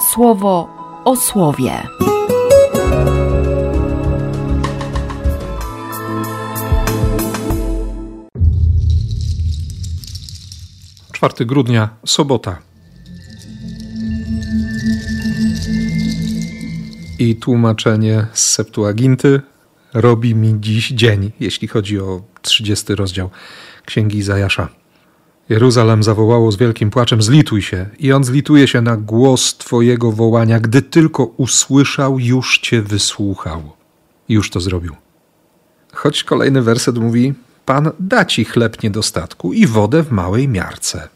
słowo o słowie. 4 grudnia, sobota. I tłumaczenie z Septuaginty robi mi dziś dzień, jeśli chodzi o 30 rozdział Księgi Zajasza. Jeruzalem zawołało z wielkim płaczem: Zlituj się. I on zlituje się na głos Twojego wołania. Gdy tylko usłyszał, już Cię wysłuchał. Już to zrobił. Choć kolejny werset mówi: Pan da ci chleb niedostatku i wodę w małej miarce.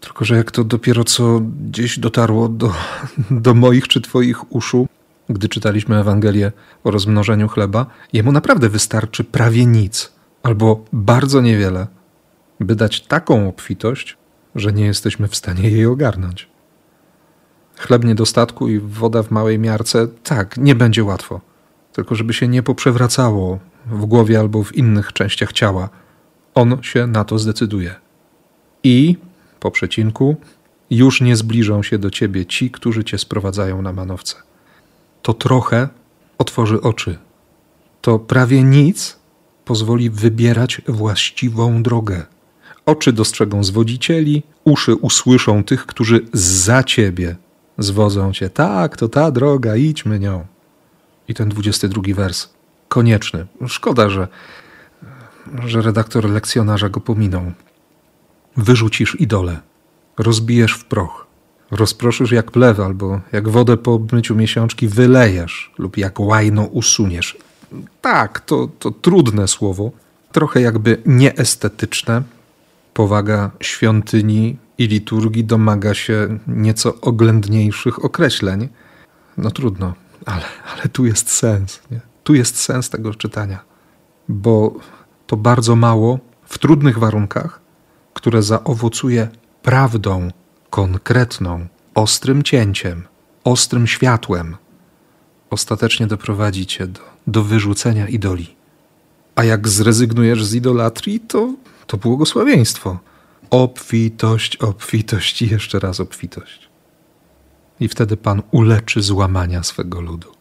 Tylko, że jak to dopiero co gdzieś dotarło do, do moich czy Twoich uszu, gdy czytaliśmy Ewangelię o rozmnożeniu chleba, jemu naprawdę wystarczy prawie nic albo bardzo niewiele, by dać taką obfitość, że nie jesteśmy w stanie jej ogarnąć. Chleb niedostatku i woda w małej miarce, tak, nie będzie łatwo. Tylko żeby się nie poprzewracało w głowie albo w innych częściach ciała, on się na to zdecyduje. I, po przecinku, już nie zbliżą się do ciebie ci, którzy cię sprowadzają na manowce. To trochę otworzy oczy. To prawie nic pozwoli wybierać właściwą drogę. Oczy dostrzegą zwodzicieli, uszy usłyszą tych, którzy za ciebie zwodzą cię. Tak, to ta droga, idźmy nią. I ten 22 wers. Konieczny. Szkoda, że, że redaktor lekcjonarza go pominął. Wyrzucisz idole, rozbijesz w proch, rozproszysz jak plew albo jak wodę po obmyciu miesiączki wylejesz lub jak łajno usuniesz. Tak, to, to trudne słowo, trochę jakby nieestetyczne. Powaga świątyni i liturgii domaga się nieco oględniejszych określeń. No trudno, ale, ale tu jest sens. Nie? Tu jest sens tego czytania, bo to bardzo mało w trudnych warunkach, które zaowocuje prawdą konkretną, ostrym cięciem, ostrym światłem, ostatecznie doprowadzi cię do, do wyrzucenia idoli. A jak zrezygnujesz z idolatrii, to, to błogosławieństwo. Obfitość, obfitość i jeszcze raz obfitość. I wtedy Pan uleczy złamania swego ludu.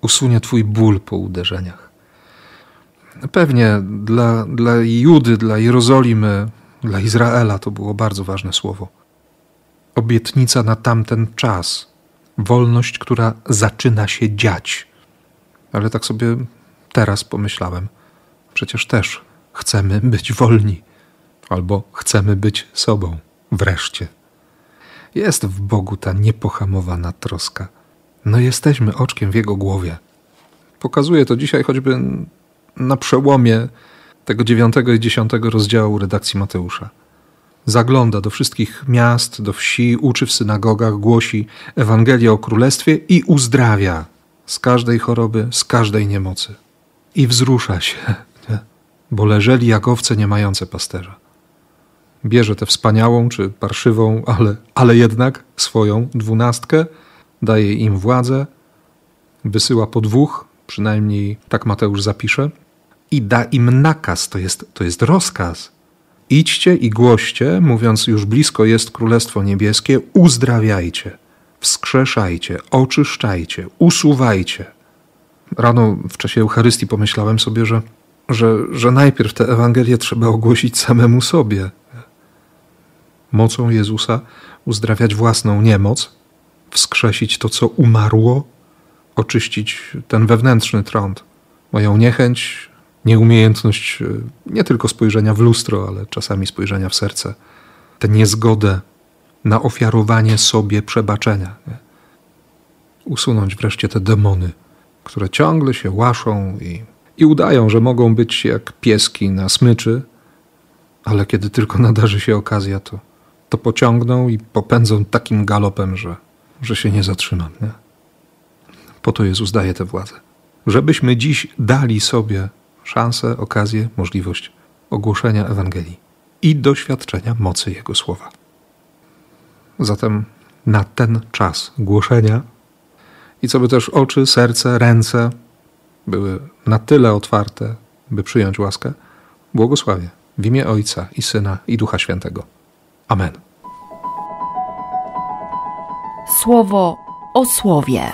Usunie Twój ból po uderzeniach. Pewnie dla, dla Judy, dla Jerozolimy, dla Izraela to było bardzo ważne słowo. Obietnica na tamten czas, wolność, która zaczyna się dziać. Ale tak sobie teraz pomyślałem, przecież też chcemy być wolni, albo chcemy być sobą wreszcie. Jest w Bogu ta niepohamowana troska. No jesteśmy oczkiem w Jego głowie. Pokazuje to dzisiaj choćby na przełomie tego dziewiątego i dziesiątego rozdziału redakcji Mateusza. Zagląda do wszystkich miast, do wsi, uczy w synagogach, głosi Ewangelię o Królestwie i uzdrawia z każdej choroby, z każdej niemocy. I wzrusza się? Bo leżeli jak owce nie mające pasterza. Bierze tę wspaniałą czy parszywą, ale, ale jednak swoją dwunastkę, daje im władzę, wysyła po dwóch, przynajmniej tak Mateusz zapisze, i da im nakaz, to jest, to jest rozkaz. Idźcie i głoście, mówiąc już blisko jest Królestwo Niebieskie, uzdrawiajcie, wskrzeszajcie, oczyszczajcie, usuwajcie. Rano w czasie Eucharystii pomyślałem sobie, że, że, że najpierw tę Ewangelię trzeba ogłosić samemu sobie. Mocą Jezusa uzdrawiać własną niemoc, wskrzesić to, co umarło, oczyścić ten wewnętrzny trąd, moją niechęć, nieumiejętność e, nie tylko spojrzenia w lustro, ale czasami spojrzenia w serce, tę niezgodę na ofiarowanie sobie przebaczenia. Usunąć wreszcie te demony, które ciągle się łaszą i, i udają, że mogą być jak pieski na smyczy, ale kiedy tylko nadarzy się okazja, to, to pociągną i popędzą takim galopem, że, że się nie zatrzymam. Nie? Po to Jezus daje tę władzę. Żebyśmy dziś dali sobie szansę, okazję, możliwość ogłoszenia Ewangelii i doświadczenia mocy Jego słowa. Zatem na ten czas głoszenia i co by też oczy, serce, ręce były na tyle otwarte, by przyjąć łaskę, błogosławię w imię Ojca i Syna i Ducha Świętego. Amen. Słowo o słowie.